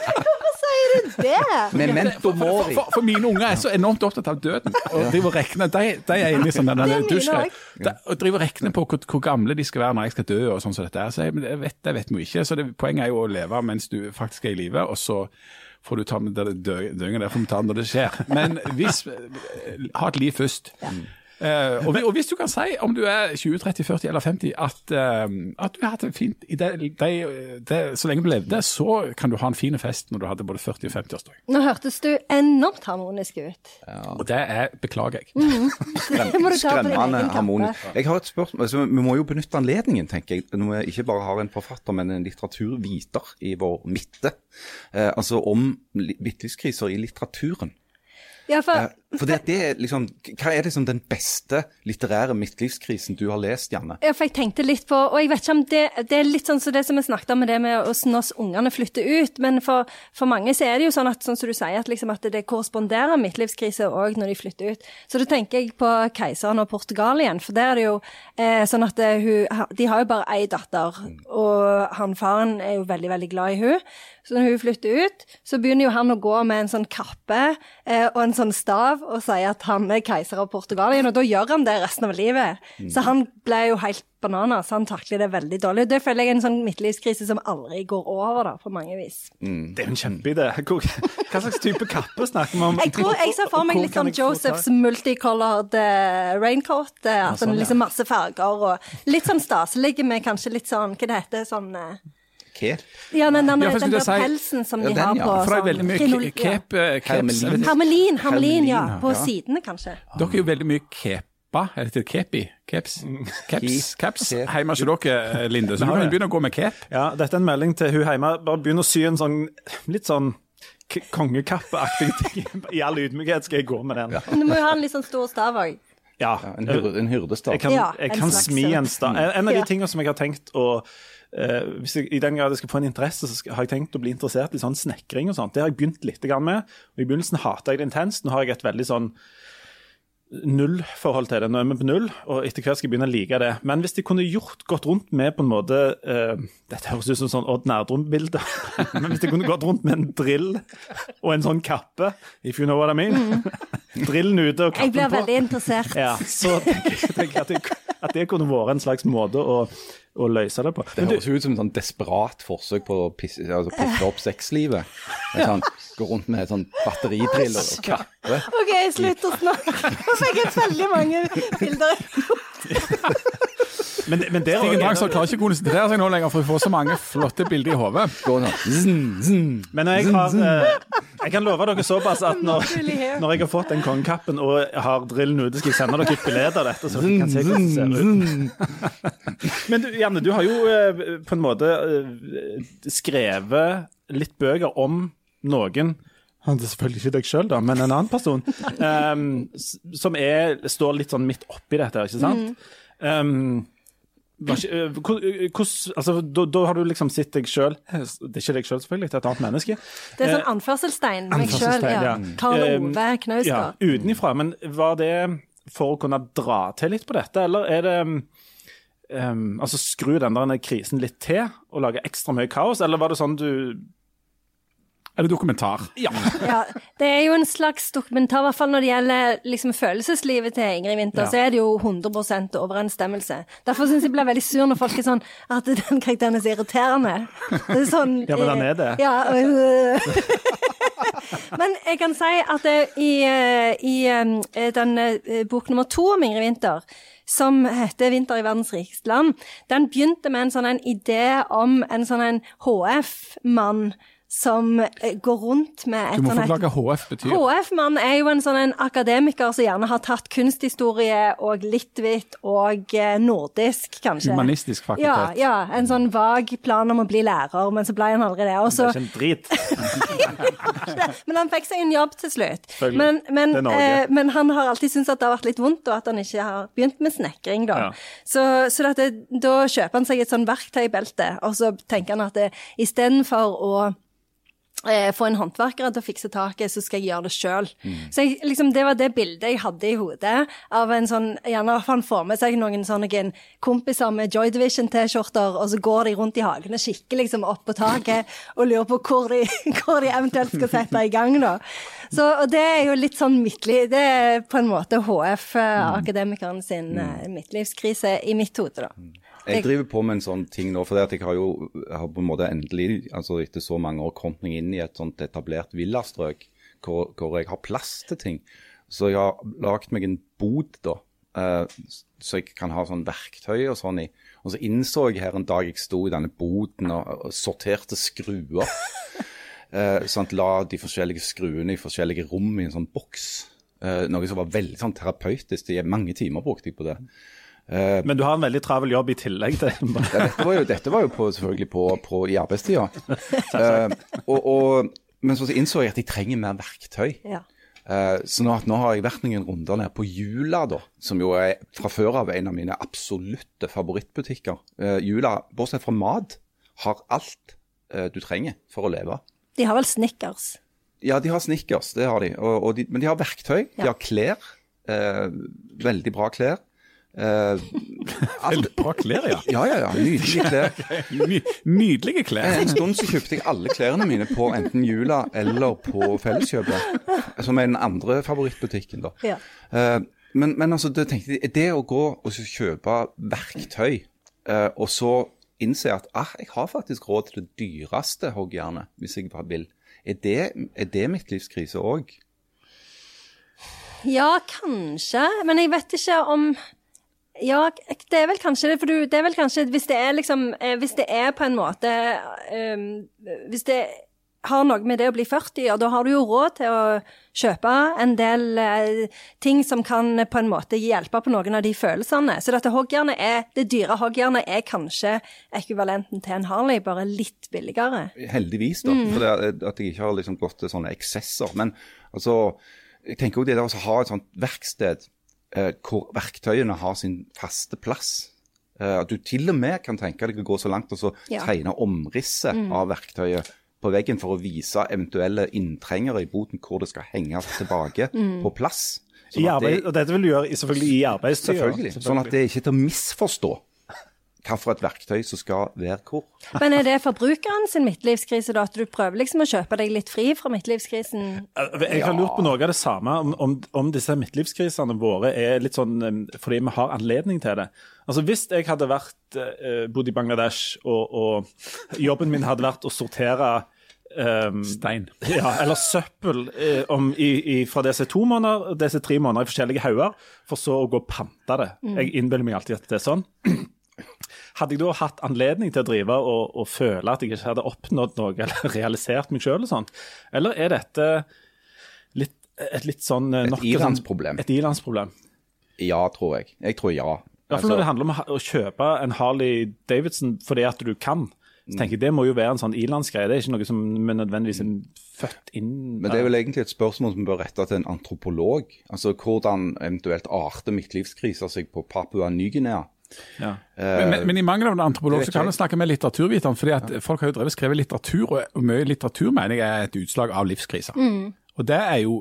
Det!
Memento
For, for, for, for mine unger er så enormt opptatt av døden. Og driver rekne, de, de er inne i sånn den
er
du de, og driver og regner på hvor, hvor gamle de skal være når jeg skal dø og sånn som dette. er. Så jeg, men det vet, det vet vi ikke. Så det, poenget er jo å leve mens du faktisk er i live, og så får du ta med døgnet der, får vi ta når det skjer. Men hvis Ha et liv først. Eh, og, vi- og hvis du kan si, om du er 20, 30, 40 eller 50, at, uh, at du har hatt det fint i det, de, det, så lenge du levde, så kan du ha en fin fest når du hadde både 40 og 50-årsdag.
Nå hørtes du enormt harmonisk ut.
Og det er, beklager jeg.
Det din
Skremmende harmonisk. Jeg har et spørsmål, altså, Vi må jo benytte anledningen, tenker jeg, når vi ikke bare har en forfatter, men en litteraturviter i vår midte. Uh, altså om li- midtlivskriser i litteraturen.
Ja, for,
for det, er liksom, Hva er liksom den beste litterære midtlivskrisen du har lest, Janne?
ja, for jeg tenkte litt på Og jeg vet ikke om det, det er litt sånn som det som vi snakket om med det med hvordan oss ungene flytter ut. Men for, for mange så er det jo sånn at sånn som du sier, at, liksom at det korresponderer midtlivskrise òg når de flytter ut. Så da tenker jeg på keiseren og Portugal igjen. For der er det jo eh, sånn at det, hun, de har jo bare ei datter, og han faren er jo veldig, veldig glad i hun. Så når hun flytter ut, så begynner jo han å gå med en sånn kappe eh, og en sånn stav av og sier at han er keiser av Portugal igjen, og da gjør han det resten av livet. Så han ble jo helt bananas, han takler det veldig dårlig. Det føler jeg er en sånn midtlivskrise som aldri går over, da, på mange vis.
Det er jo en kjempeidé. Hva slags type kappe snakker vi om?
Jeg tror jeg ser for meg litt sånn Josephs multicolored eh, raincoat. eh, at
sånn,
den
ja.
liksom masse farger og litt sånn staselig med kanskje litt sånn Hva det heter sånn eh,
Cape.
Ja, men, den,
Ja,
den, der
si-
pelsen som
Ja,
de
den,
har
ja.
på
For det er
sånn
veldig mye
krinol-
cape, eh.
Hermelin.
Hermelin, hermelin, ja. På
ja.
sidene, kanskje.
Dere er jo veldig mye kepa, eller til kepi, caps, caps, caps.
Kep.
Hjemme hos dere, Linde, så du kan begynne å gå med cape.
Ja, dette er en melding til hun hjemme. Bare begynn å sy en sånn litt sånn kongekappeaktig ting. I all ydmykhet skal jeg gå med den.
Men du må jo ha en litt sånn stor stav òg.
Ja.
En, en hyrdestav.
Jeg kan, jeg
en
kan smi en stav. En en av de tingene som jeg har tenkt å eh, hvis jeg, I den grad jeg skal få en interesse, så skal, har jeg tenkt å bli interessert i sånn snekring og sånt. Det har jeg begynt litt med. og I begynnelsen hata jeg det intenst. Nå har jeg et veldig sånn nullforhold til det. Nå er vi på null, og etter hvert skal jeg begynne å like det. Men hvis de kunne gjort, gått rundt med på en måte uh, Dette høres ut som sånn Odd Nærdrum-bilde. Men hvis de kunne gått rundt med en drill og en sånn kappe, if you know what I mean Drillen ute og
kappen på. Jeg blir veldig interessert.
Ja, så tenker jeg, tenker at, det, at det kunne vært en slags måte å, å løse det på.
Det høres jo ut som et sånn desperat forsøk på å pisse, altså pisse opp sexlivet. Sånn, gå rundt med sånn batteridrill og kappe.
OK, slutt å snakke. Nå fikk jeg veldig mange bilder.
Men, men der,
Stigen Drangsvold klarer ikke å konsentrere seg nå lenger, for vi får så mange flotte bilder i hodet.
Men når jeg har eh, Jeg kan love dere såpass at når, når jeg har fått den kongekappen og har drillen ute, skal jeg sende dere et bilde av dette, så dere kan se hvordan det ser ut. Men du, Janne, du har jo eh, på en måte eh, skrevet litt bøker om noen han er selvfølgelig ikke deg sjøl, da, men en annen person. Um, som er, står litt sånn midt oppi dette, ikke sant? Ehm, var ikke, eh, hvor- eh, hvordan- altså, da, da har du liksom sett deg sjøl Det er ikke deg sjøl, selvfølgelig, det er et annet menneske.
Det er sånn anførselstegn. Meg sjøl, ja.
ja.
Karl Ove Knausgård.
Ja, utenifra. Men var det for å kunne dra til litt på dette, eller er det um, Altså skru den der krisen litt til og lage ekstra mye kaos, eller var det sånn du
Er det dokumentar?
Ja.
Ja, det er jo en slags dokumentar, i hvert fall når det gjelder liksom, følelseslivet til Ingrid Winther,
Ja.
så er det jo 100 overensstemmelse. Derfor syns jeg blir veldig sur når folk er sånn at den karakteren er så irriterende. Det er sånn,
Ja, men den er det.
Ja, øh. Men jeg kan si at det, i, eh, i den bok nummer to om Ingrid Winther, som heter 'Vinter i verdens rikeste land', den begynte med en sånn en idé om en sånn en HF-mann som eh, går rundt med et
Du må
sånn
forklare hva HF betyr.
HF-mann er jo en sånn en akademiker som gjerne har tatt kunsthistorie og litt-hvitt og eh, nordisk, kanskje.
Humanistisk fakultet.
ja, en sånn vag plan om å bli lærer, men så ble han aldri det. Også...
Det er ikke en drit.
men han fikk seg en jobb til slutt. Men, men,
Det er Norge.
eh, men han har alltid syntes at det har vært litt vondt, og at han ikke har begynt med snekring, da.
Ja.
Så, så dette, da kjøper han seg et sånn verktøybelte, og så tenker han at det, istedenfor å få en håndverker til å fikse taket, så skal jeg gjøre det sjøl. Så jeg, liksom, det var det bildet jeg hadde i hodet av en sånn Gjerne han får med seg noen sånne kompiser med Joy Division-T-skjorter, og så går de rundt i hagen og kikker liksom opp på taket og lurer på hvor de, hvor de eventuelt skal sette i gang, da. Så og det er jo litt sånn midtliv Det er på en måte HF-akademikeren sin mm. midtlivskrise i mitt hode, da.
Jeg driver på med en sånn ting nå, for jeg har jo jeg har på en måte endelig, altså etter så mange år, kommet meg inn i et sånt etablert villastrøk hvor, hvor jeg har plass til ting. Så jeg har lagd meg en bod, da, eh, så jeg kan ha sånn verktøy og sånn i. Og så innså jeg her en dag jeg sto i denne boden og, og sorterte skruer. Eh, sånn, la de forskjellige skruene i forskjellige rom i en sånn boks. Eh, noe som var veldig sånn terapeutisk. Det mange timer brukte jeg på det.
Men du har en veldig travel jobb i tillegg til
Ja, dette var jo, dette var jo på, selvfølgelig på, på, i arbeidstida. Uh, og, og, men så innså jeg at jeg trenger mer verktøy.
Ja.
Uh, så nå, at nå har jeg vært noen runder ned på Jula, da, som jo er fra før av en av mine absolutte favorittbutikker. Jula, bortsett fra mat, har alt du trenger for å leve.
De har vel Snickers.
Ja, de har snickers, det har de. Og, og de men de har verktøy, de har klær. Eh, veldig bra klær. Eh, alt,
Bra klær, ja.
ja, ja, ja. Nydelige klær.
My, nydelige klær.
En stund så kjøpte jeg alle klærne mine på enten Jula eller på Felleskjøpet, som er den andre favorittbutikken. da.
Ja.
Uh, men, men altså, det, tenkte jeg, det å gå og kjøpe verktøy, uh, og så innse at ah, jeg har faktisk råd til det dyreste hoggjernet, hvis jeg bare vil, er det, er det mitt livs krise òg?
Ja, kanskje, men jeg vet ikke om Ja, det er vel kanskje det, for du, det er vel kanskje Hvis det er liksom eh, Hvis det er på en måte um, Hvis det har noe med det å bli 40, og da har du jo råd til å kjøpe en del eh, ting som kan på en måte hjelpe på noen av de følelsene. Så dette hoggjernet er, det dyre hoggjernet er kanskje ekvivalenten til en Harley, bare litt billigere.
Heldigvis, da. For det, at jeg ikke har liksom gått til sånne eksesser. Men altså, jeg tenker jo det der å ha et sånt verksted eh, hvor verktøyene har sin faste plass. Eh, at du til og med kan tenke deg å gå så langt og så
Ja.
tegne omrisset av verktøyet på veggen for å vise eventuelle inntrengere i boten hvor det skal henge tilbake på plass. Sånn
I
at det-
og dette vil du gjøre selvfølgelig i arbeidstida.
Selvfølgelig. Sånn at det er ikke til å misforstå hvilket verktøy som skal være hvor.
Men er det forbrukeren sin midtlivskrise, da? At du prøver liksom å kjøpe deg litt fri fra midtlivskrisen?
Jeg har lurt på noe av det samme, om, om, om disse midtlivskrisene våre er litt sånn eh, fordi vi har anledning til det. Altså Hvis jeg hadde vært, eh, bodd i Bangladesh, og, og jobben min hadde vært å sortere Um,
Stein.
ja, eller søppel eh, om, i, i, fra disse to måneder, disse tre måneder i forskjellige hauger, for så å gå og pante det. Jeg innbiller meg alltid at det er sånn. Hadde jeg da hatt anledning til å drive og, og føle at jeg ikke hadde oppnådd noe eller realisert meg sjøl og sånt, eller er dette litt, et litt sånn eh,
Et
sånn-
ilandsproblem.
Et ilandsproblem.
Ja, tror jeg. Jeg tror ja.
I hvert fall når det handler om å å kjøpe en Harley Davidson fordi at du kan. Så tenker jeg Det må jo være en sånn ilandsgreie. Det er ikke noe som vi nødvendigvis er født inn
Men det er vel egentlig et spørsmål som bør rette til en antropolog. Altså hvordan eventuelt arter midtlivskriser seg på Papua Ny-Guinea.
Ja.
Men, men, men i mangel av en antropolog så kan vi snakke med litteraturviteren. fordi at folk har jo drevet skrevet litteratur, og, mye litteratur mener jeg er et utslag av livskriser. Og det er jo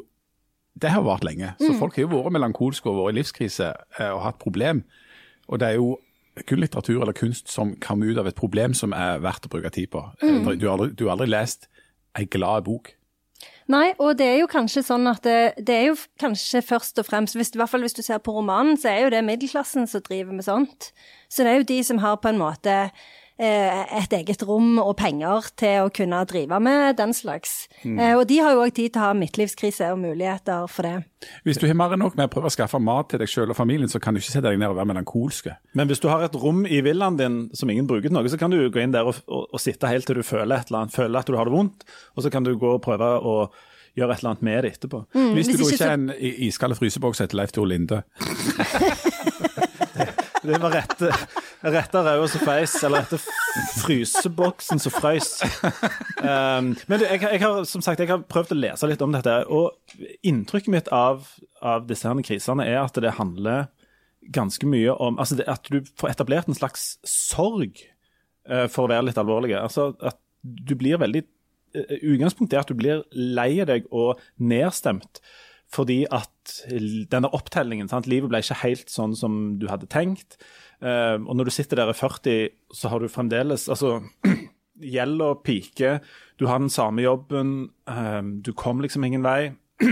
det har vart lenge. Så folk har jo vært melankolske og vært i livskrise eh, og hatt problem. Og det er jo kun litteratur eller kunst som kommer ut av et problem som er verdt å bruke tid på. Mm. Du, har aldri, du har aldri lest ei glad bok.
Nei, og det er jo kanskje sånn at det, det er jo kanskje først og fremst, hvis, i hvert fall hvis du ser på romanen, så er jo det middelklassen som driver med sånt. Så det er jo de som har på en måte et eget rom og penger til å kunne drive med den slags. Mm. og de har jo òg tid til å ha midtlivskrise og muligheter for det.
Hvis du har mer enn nok med å prøve å skaffe mat til deg selv og familien, så kan du ikke sette deg ned og være melankolske.
Men hvis du har et rom i villaen din som ingen bruker til noe, så kan du gå inn der og, og, og sitte helt til du føler et eller annet, føler at du har det vondt, og så kan du gå og prøve å gjøre et eller annet med det etterpå.
Hvis du
hvis
da
ikke
ikke
så-
er en i- iskald fryseboks etter Leif Tor Linde.
Det var rette, rette røde som feis, eller rette fryseboksen som frøys. Um, men du, jeg, jeg har som sagt, jeg har prøvd å lese litt om dette, og inntrykket mitt av, av disse her krisene er at det handler ganske mye om altså det, At du får etablert en slags sorg uh, for å være litt alvorlig. Altså at du blir veldig eh, Utgangspunktet er at du blir lei deg og nedstemt fordi at denne opptellingen sant? Livet ble ikke helt sånn som du hadde tenkt. Uh, og når du sitter der i 40, så har du fremdeles altså, Gjelda piker, du har den samme jobben, uh, du kom liksom ingen vei.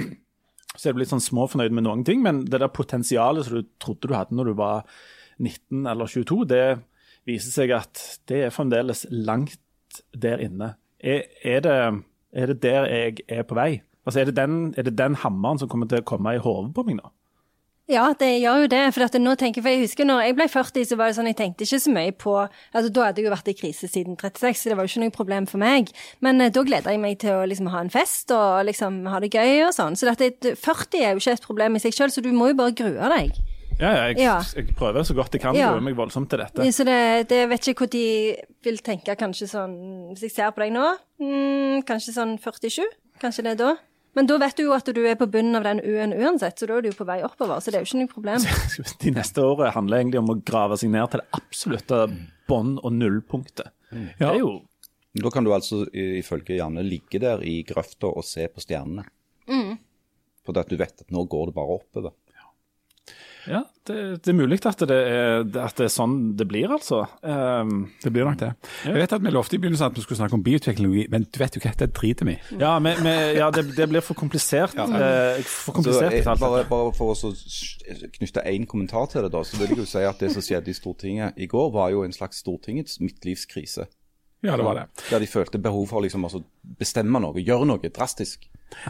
Så er du litt sånn småfornøyd med noen ting, men det der potensialet som du trodde du hadde når du var 19 eller 22, det viser seg at det er fremdeles langt der inne. Er, er, det, er det der jeg er på vei? Altså, er det, den, er det den hammeren som kommer til å komme i hodet på meg nå?
Ja, det gjør jo det. For, nå tenker, for jeg husker når jeg ble 40, så var det sånn, jeg tenkte ikke så mye på altså Da hadde jeg jo vært i krise siden 36, så det var jo ikke noe problem for meg. Men eh, da gleda jeg meg til å liksom ha en fest og liksom ha det gøy og sånn. Så dette, 40 er jo ikke et problem i seg sjøl, så du må jo bare grue deg.
Ja, ja, jeg,
Ja.
jeg prøver så godt jeg kan
Ja.
grue meg voldsomt til dette.
Så det, det vet ikke hvor de vil tenke kanskje sånn Hvis jeg ser på deg nå, mm, kanskje sånn 47? Kanskje det er da? Men da vet du jo at du er på bunnen av den U-en uansett, så da er du jo på vei oppover. Så det er jo ikke noe problem.
De neste årene handler egentlig om å grave seg ned til det absolutte bånd- og nullpunktet. Det er jo
Da kan du altså ifølge Janne ligge der i grøfta og se på stjernene.
Mm.
Fordi at du vet at nå går det bare oppover.
Ja, det, det er mulig at det er, at det er sånn det blir, altså. Um,
Det blir nok det. Jeg vet at Vi lovte i begynnelsen at vi skulle snakke om bioteknologi, men du vet jo hva, det driter vi i.
ja, men, men, ja det, det blir for komplisert. eh, for
Så, jeg, bare, bare for å så knytte én kommentar til det, da, så vil jeg jo si at det som skjedde i Stortinget i går, var jo en slags Stortingets midtlivskrise.
Ja, det var det.
Der de følte behov for liksom å bestemme noe, gjøre noe drastisk.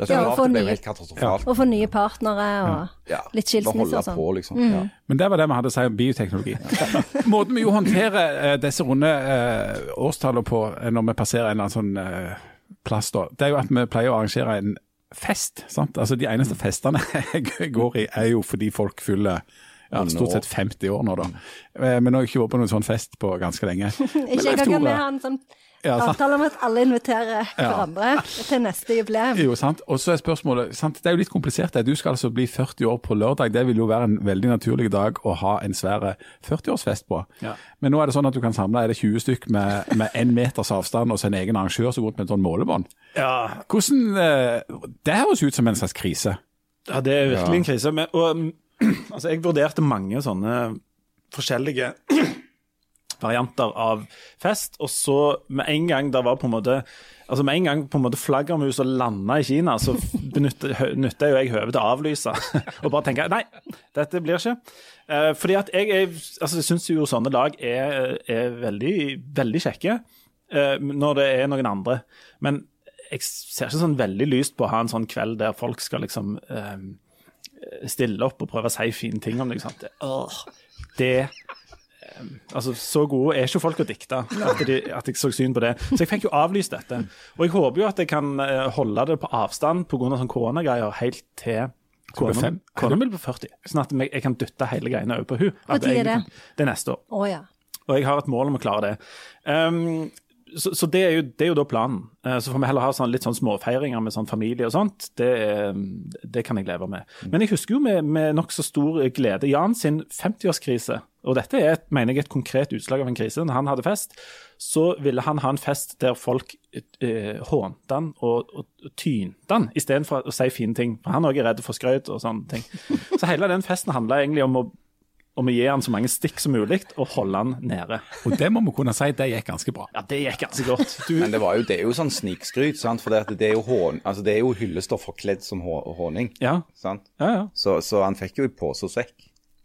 Ja,
og,
for nye-
ja.
Og få nye partnere og
Ja,
litt
bare
skilsmisse og sånn.
på, liksom. Ja.
Men det var det vi hadde å si om bioteknologi. Måten vi jo håndterer eh, disse runde eh, årstallene på eh, når vi passerer en eller annen sånn eh, plass, da, det er jo at vi pleier å arrangere en fest. sant? Altså De eneste festene jeg går i, er jo fordi folk fyller ja, stort sett 50 år nå, da. Eh, Men nå har jeg ikke vært på noen sånn fest på ganske lenge.
Ikke engang vi har en sånn
Ja, sant.
avtale om at alle inviterer hverandre til neste jubileum.
Jo, sant. Og så er spørsmålet sant? Det er jo litt komplisert. det. Du skal altså bli 40 år på lørdag. Det vil jo være en veldig naturlig dag å ha en svær 40-årsfest på.
Ja.
Men nå er det sånn at du kan samle er det 20 stykk med, med en meters avstand og så en egen arrangør som går rundt med et sånn målebånd.
Ja,
Hvordan eh, Det høres ut som en slags krise.
Ja, det er virkelig en krise. Men, og, altså, jeg vurderte mange sånne forskjellige varianter av fest, og så med en gang det var på en måte Altså Med en gang på en måte flaggermusa landa i Kina, så nytta jo jeg høvet til å avlyse. Og bare tenke nei, dette blir ikke. Eh, fordi at jeg, altså, jeg syns jo sånne lag er, er veldig, veldig kjekke eh, når det er noen andre. Men jeg ser ikke sånn veldig lyst på å ha en sånn kveld der folk skal liksom eh, stille opp og prøve å si fine ting om deg. Sant? Det, øh, det eh, Altså, Så gode er ikke folk å dikte at, de, at jeg så syn på det. Så jeg fikk jo avlyst dette. Og jeg håper jo at jeg kan eh, holde det på avstand pga. sånn koronagreier helt til kona blir på 40. Sånn at jeg kan dytte hele greiene over på hun.
Når er det?
Det er neste år.
Oh, ja.
Og jeg har et mål om å klare det. Ehm, så så det, er jo, det er jo da planen. Eh, så får vi heller ha sånn, litt sånn småfeiringer med sånn familie og sånt. Det, er- det kan jeg leve med. Men jeg husker jo med, med nokså stor glede Jan sin 50-årskrise. Og dette er et, mener jeg, et konkret utslag av en krise. Når han hadde fest, så ville han ha en fest der folk eh, hånte han og, og tynte han, istedenfor å si fine ting. For han òg er redd for skrøyt og sånne ting. Så hele den festen handla egentlig om å om vi gir han så mange stikk som mulig og holder han nede.
Og det må vi kunne si, det gikk ganske bra.
Ja, det gikk ganske godt. Du,
Men det, var jo, det er jo sånn snikskryt, sant? for det, det, er jo hån, altså det er jo hyllestoff forkledd som honning.
ja,
sant?
ja, ja.
Så, så han fikk jo i pose og sekk.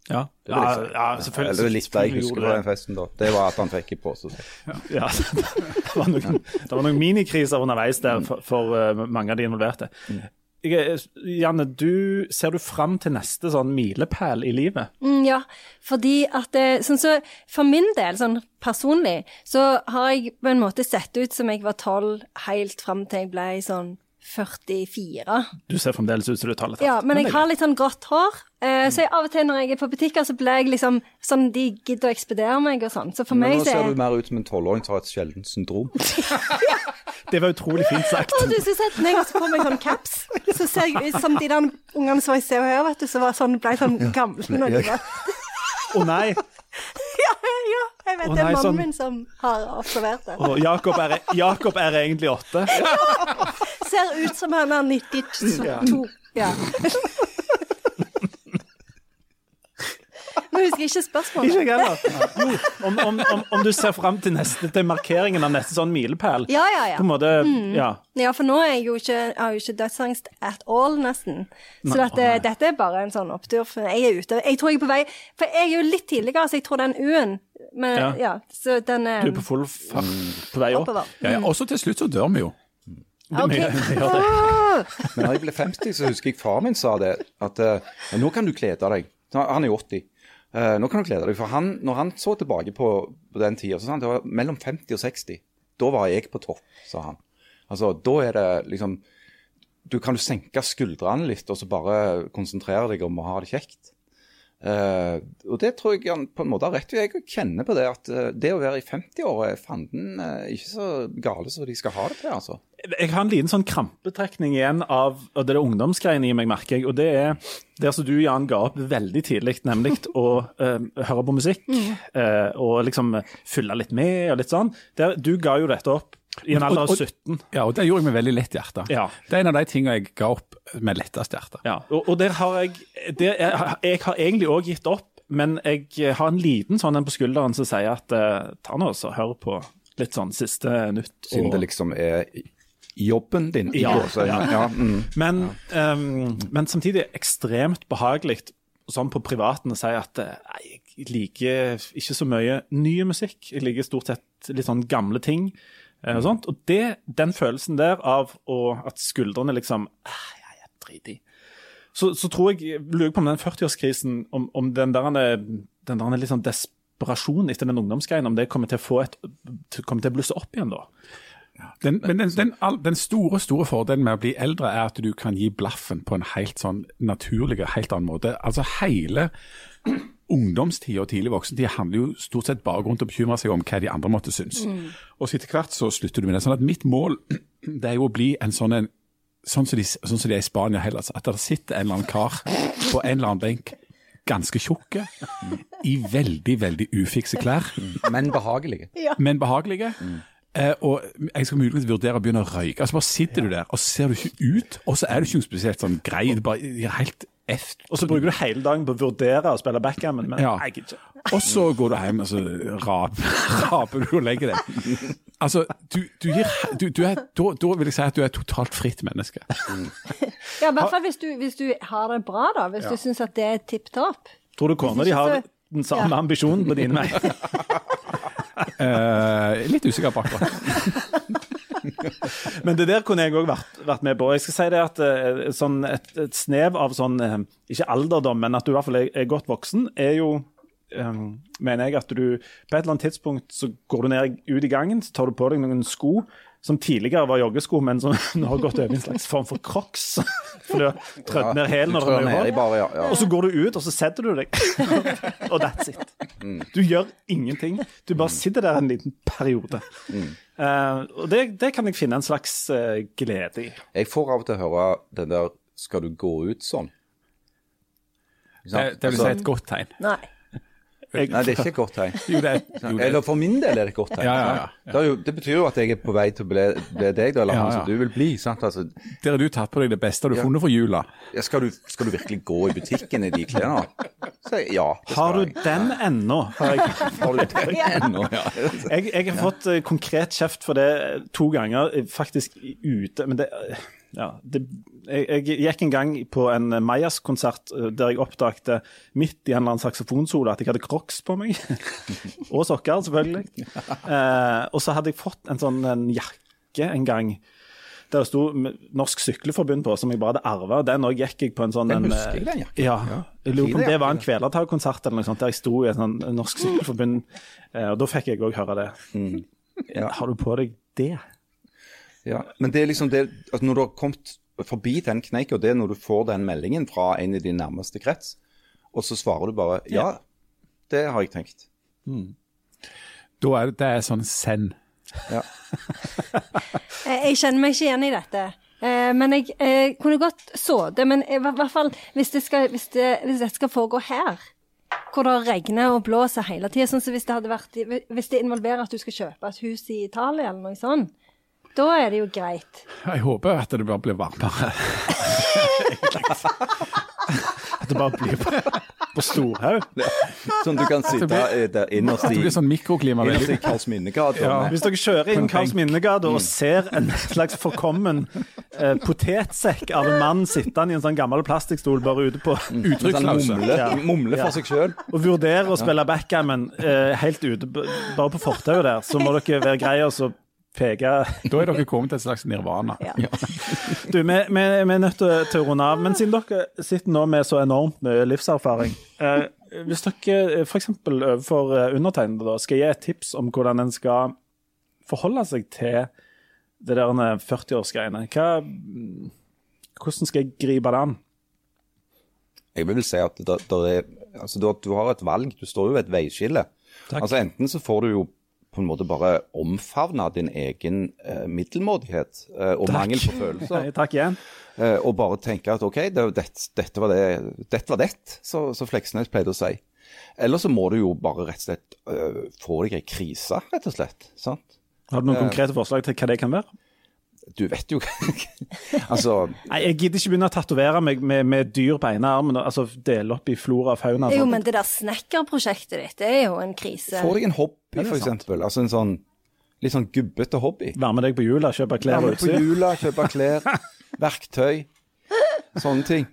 Ja,
Det
ja,
vil jeg
ja selvfølgelig.
Eller litt det jeg husker fra den festen, da. Det var at han fikk i pose og sekk.
Ja, det, var noen, det var noen minikriser underveis der for, for eh, mange av de involverte. Jeg, Janne, du, ser du fram til neste sånn milepæl i livet?
Mm, ja, fordi at det, sånn så, For min del, sånn personlig, så har jeg på en måte sett ut som jeg var tolv helt fram til jeg ble sånn 44.
Du ser fremdeles ut som du tar litt hardt.
Ja, men jeg har litt sånn grått hår. Eh, så jeg, av og til når jeg er på butikker, så blir jeg liksom sånn De gidder å ekspedere meg og sånn. Så for
Men
meg
nå ser
er
du mer ut som en tolvåring som har et sjeldent syndrom.
Det var utrolig fint sagt.
Og du skulle sett meg også på meg sånn caps. Så ser jeg ut som de der ungene som var i Se og Hør, vet du, som var sånn, ble sånn gamle når de var
Å nei!
Ja, ja, jeg vet
Å,
det er mannen
sånn-
min som har observert det.
Oh, Jakob er, Jakob er egentlig åtte.
Ser ut som han er 92. Ja. Nå husker jeg ikke spørsmålet.
Ikke jeg heller. Jo, om, om, om, om du ser fram til, neste, til markeringen av neste sånn milepæl.
Ja, ja, ja.
På en måte, ja.
Ja, for nå er jeg jo ikke, jeg har jo ikke dødsangst at all, nesten. Så
Nei,
dette, eh, dette er bare en sånn opptur. For jeg er ute. Jeg tror jeg er på vei For jeg er jo litt tidligere, så jeg tror den U-en Men
Ja.
ja, så den er
Du er på full fart på vei opp.
Ja, ja. Og så til slutt så dør vi jo.
OK.
Men da jeg ble 50, så husker jeg far min sa det, at uh, nå kan du glede deg. Han er jo 80. Uh, nå kan du glede deg, for han, når han så tilbake på, på den tida, så sa han det var mellom 50 og 60. Da var jeg på topp, sa han. Altså, da er det liksom Du kan jo senke skuldrene litt, og så bare konsentrere deg om å ha det kjekt. Uh, og det tror jeg han på en måte har rett i. Jeg kjenner på det at uh, det å være i 50-åra er fanden uh, ikke så gale som de skal ha det til, altså.
Jeg har en liten sånn krampetrekning igjen av og det er ungdomsgreiene i meg, merker jeg. Og det er der som du, Jan, ga opp veldig tidlig, nemlig å uh, høre på musikk. Uh, og liksom fylle litt med og litt sånn. Der, du ga jo dette opp I en alder av
Og- og-
17.
Ja, og det gjorde jeg med veldig lett hjerte.
Ja.
Det er en av de tingene jeg ga opp med lettest hjerte.
Ja, og, og der har jeg der, jeg, jeg har egentlig òg gitt opp, men jeg har en liten sånn en på skulderen som sier at uh, ta nå og hør på litt sånn siste nytt.
Siden det liksom er jobben din. i
Ja, ja.
mm.
Men, um, men samtidig ekstremt behagelig sånn på privaten å si at eh, nei, jeg liker ikke så mye ny musikk. Jeg liker stort sett litt sånn gamle ting. eh, Og sånt. Og det, den følelsen der av å, at skuldrene liksom jeg ja, dritig. I. Så, så tror jeg, lurer på om den 40-årskrisen, om, om den der, den der litt sånn desperasjon etter den ungdomsgreien, om det kommer til å få et, kommer til å blusse opp igjen da.
Den, men den, den, den store store fordelen med å bli eldre er at du kan gi blaffen på en helt sånn naturlig og helt annen måte. Altså Hele ungdomstida og tidlig voksentid handler jo stort sett bare rundt å bekymre seg om hva de andre måtte synes. Og så etter hvert så slutter du med det. Sånn at mitt mål det er jo å bli en sånn en Sånn som de, sånn som de er i Spania og Hellas, at det sitter en eller annen kar på en eller annen benk, ganske tjukke, i veldig, veldig ufikse klær
Men behagelige.
men behagelige. Eh, og jeg skal muligens vurdere å begynne å røyke. Altså Bare sitter du der, og så ser du ikke ut, og så er du ikke noe spesielt sånn grei. Det bare helt eft.
Og så bruker du hele dagen på å vurdere å spille backgammon, men
Ja.
jeg gidder ikke.
Og så går du hjem og så raper, raper du og legger deg. Altså, du, du gir du, du er, da, da vil jeg si at du er et totalt fritt menneske.
Ja, i hvert fall hvis du, hvis du har det bra, da. Hvis du syns at det er tipp topp.
Tror du kona di har den samme
Ja.
ambisjonen på dine vei?
Eh, litt usikker på akkurat.
Men det der kunne jeg òg vært, vært med på. Jeg skal si det at eh, sånn et, et snev av sånn eh, Ikke alderdom, men at du i hvert fall er, er godt voksen, er jo um, Mener jeg at du På et eller annet tidspunkt så går du ned ut i gangen, så tar du på deg noen sko som tidligere var joggesko, men som nå har gått over i en slags form for crocs. For du har trødd ned hælen. Og så går du ut, og så setter du deg. og that's it. Du gjør ingenting. Du bare sitter der en liten periode. Uh, og det, det kan jeg finne en slags uh, glede i.
Jeg får av og til høre den der 'skal du gå ut sånn'?
Det, det vil si et godt tegn.
Nei.
Jeg,
Nei, det er ikke et godt tegn.
Jo, det, jo, det,
Eller for min del er det et godt tegn.
Ja, ja, ja.
Det, jo, det betyr jo at jeg er på vei til å bli, bli deg, eller han som du vil bli. sant? Altså,
der har du tatt på deg det beste du har funnet for jula.
skal, du, skal du virkelig gå i butikken i de klærne? Så ja,
har du
jeg.
den ennå? Har
Har du den ennå? Ja.
jeg, jeg har fått eh, konkret kjeft for det to ganger, eh, faktisk ute. Men det ja, det, jeg, jeg gikk en gang på en Majas-konsert eh, der jeg oppdagte midt i en eller annen saksofonsolo at jeg hadde crocs på meg. og sokker, selvfølgelig. Eh, og så hadde jeg fått en sånn en jakke en gang. Der det sto Norsk Sykleforbund på, som jeg bare hadde arva. Den òg gikk jeg på en sånn
Den
en,
husker jeg, den jakken.
Ja. Jeg lurer på om det var en. Kvelertak-konsert eller noe sånt, der jeg sto i et sånn Norsk Sykleforbund, eh, og da fikk jeg òg høre det.
Ja.
Har du på deg det?
Ja, men det er liksom det altså Når du har kommet forbi den kneika, det er når du får den meldingen fra en i din nærmeste krets, og så svarer du bare ja, det har jeg tenkt.
Da er det, er sånn send.
Ja.
Eh, Jeg kjenner meg ikke igjen i dette. Eh, Men jeg jeg kunne godt så det. Men i hvert fall hvis det skal, hvis det, hvis dette skal foregå her, hvor det regner og blåser hele tida, sånn som hvis det hadde vært Hvis det involverer at du skal kjøpe et hus i Italia eller noe sånt, da er det jo greit.
Jeg håper at det bare blir varmere.
At det bare blir på, på Storhaug?
Sånn du kan sitte der innerst i,
sånn mikroklima.
innerst i
Karls
Karlsminnegata.
Ja.
Hvis dere kjører inn Karls Minnegate og ser en slags forkommen eh, potetsekk av en mann sittende i en sånn gammel plastikkstol bare ute på
Sånn
Uttrykkslause.
mumle,
Ja.
mumle
Ja.
for seg sjøl.
og vurderer å spille backgammon eh, helt ute, bare på fortauet der, så må dere være greie og så peke
Da er dere kommet til et slags nirvana.
Ja.
Du, vi, vi, vi er nødt til, å runde av. Men siden dere sitter nå med så enormt mye livserfaring eh, Hvis dere f.eks. overfor eh, undertegnede skal gi et tips om hvordan en skal forholde seg til det der 40-årsgreiene, hvordan skal jeg gripe det an?
Jeg vil si at der, der er, altså, du, har- du har et valg. Du står jo ved et veiskille. Altså Enten så får du jo på en måte bare omfavne din egen eh, middelmådighet eh, og mangel på følelser.
Takk igjen.
Eh, og bare tenke at OK, det, det, dette var det, dette var det, så, så Fleksnes pleide å si. Eller så må du jo bare rett og slett øh, få deg ei krise, rett og slett. sant?
Har du noen konkrete forslag til hva det kan være?
Du vet jo Altså
Nei, Jeg gidder ikke begynne å tatovere meg med, med dyr på ene armen. og- Altså dele opp i flora og fauna.
Jo, men det der snekkerprosjektet ditt, det er jo en krise.
Få deg en hobby, for eksempel. Altså en sånn litt sånn gubbete hobby.
Være med deg på jula, kjøpe klær
Være
og
med på jula, kjøpe klær, verktøy, sånne ting.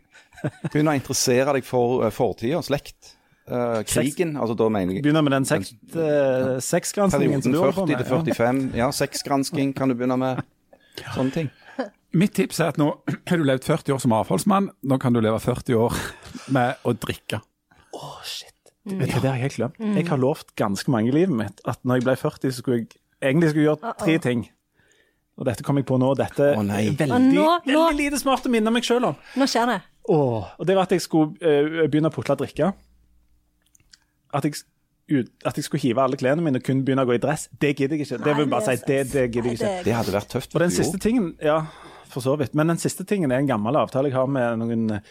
Begynne å interessere deg for uh, fortida, slekt. Uh, krigen, altså da mener jeg
Begynne med den seks, uh, som du holder på
40
med.
til 45. Ja, sexgransking kan du begynne med. Sånne ting.
Mitt tips er at nå har du levd 40 år som avholdsmann, nå kan du leve 40 år med å drikke.
Vet du, det har jeg helt glemt. Jeg har lovt ganske mange i livet mitt at når jeg ble 40, så skulle jeg egentlig skulle gjøre tre ting. Og dette kom jeg på nå. Dette
oh,
er veldig,
Og nå- nå-
veldig lite smart å minne meg sjøl om.
Nå skjer det.
Åh, og det var at jeg skulle uh, begynne å putle drikke. At jeg, ut, at jeg skulle hive alle klærne mine og kun begynne å gå i dress. Det gidder jeg ikke. Det vil bare si, det, det gidder jeg ikke.
Det hadde vært tøft.
Og den siste tingen, ja, for så vidt. Men den siste tingen er en gammel avtale jeg har med noen eh,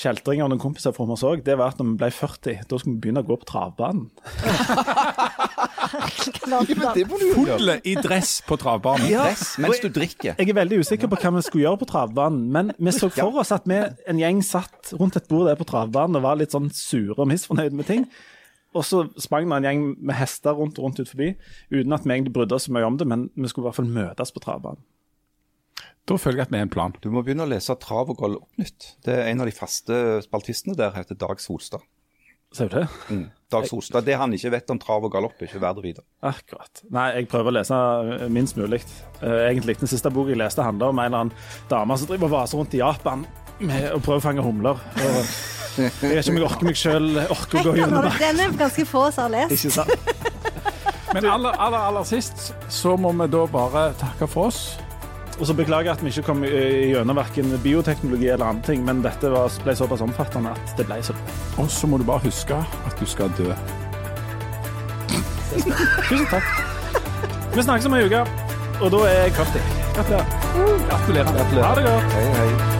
kjeltringer og noen kompiser fra oss òg. Det var at når vi ble 40, da skulle vi begynne å gå på travbanen.
Ja.
Fulle i dress på travbanen.
Dress mens du drikker.
Jeg er veldig usikker på hva vi skulle gjøre på travbanen, men vi så for oss at vi, en gjeng satt rundt et bord der på travbanen og var litt sånn sure og misfornøyde med ting. Og så sprang det en gjeng med hester rundt og rundt ut forbi, uten at vi egentlig brydde oss så mye om det, men vi skulle i hvert fall møtes på travbanen.
Da føler jeg at vi er en plan.
Du må begynne å lese Trav og Galoppnytt. Det er En av de faste spaltistene der heter Dag Solstad.
Ser du det?
Mm. Dag Solstad, Det han ikke vet om trav og galopp, er ikke verdt å vite.
Akkurat. Nei, jeg prøver å lese minst mulig. Eh, Egentlig den siste boka jeg leste, handler om en eller annen dame som driver og vaser rundt i Japan med å prøve å fange humler. Jeg vet ikke om jeg orker meg sjøl orker å gå gjennom det.
Den er ganske få som har lest.
Ikke sant?
Men aller, aller, aller sist så må vi da bare takke for oss.
Og så beklager jeg at vi ikke kom gjennom verken bioteknologi eller andre ting, men dette var, ble såpass omfattende at det ble sånn.
Og så må du bare huske at du skal dø.
Tusen takk. Vi snakkes om ei uke, og da er jeg 40. Gratulerer.
Gratulerer.
Gratulerer.
Ha det godt.
Hei, hei.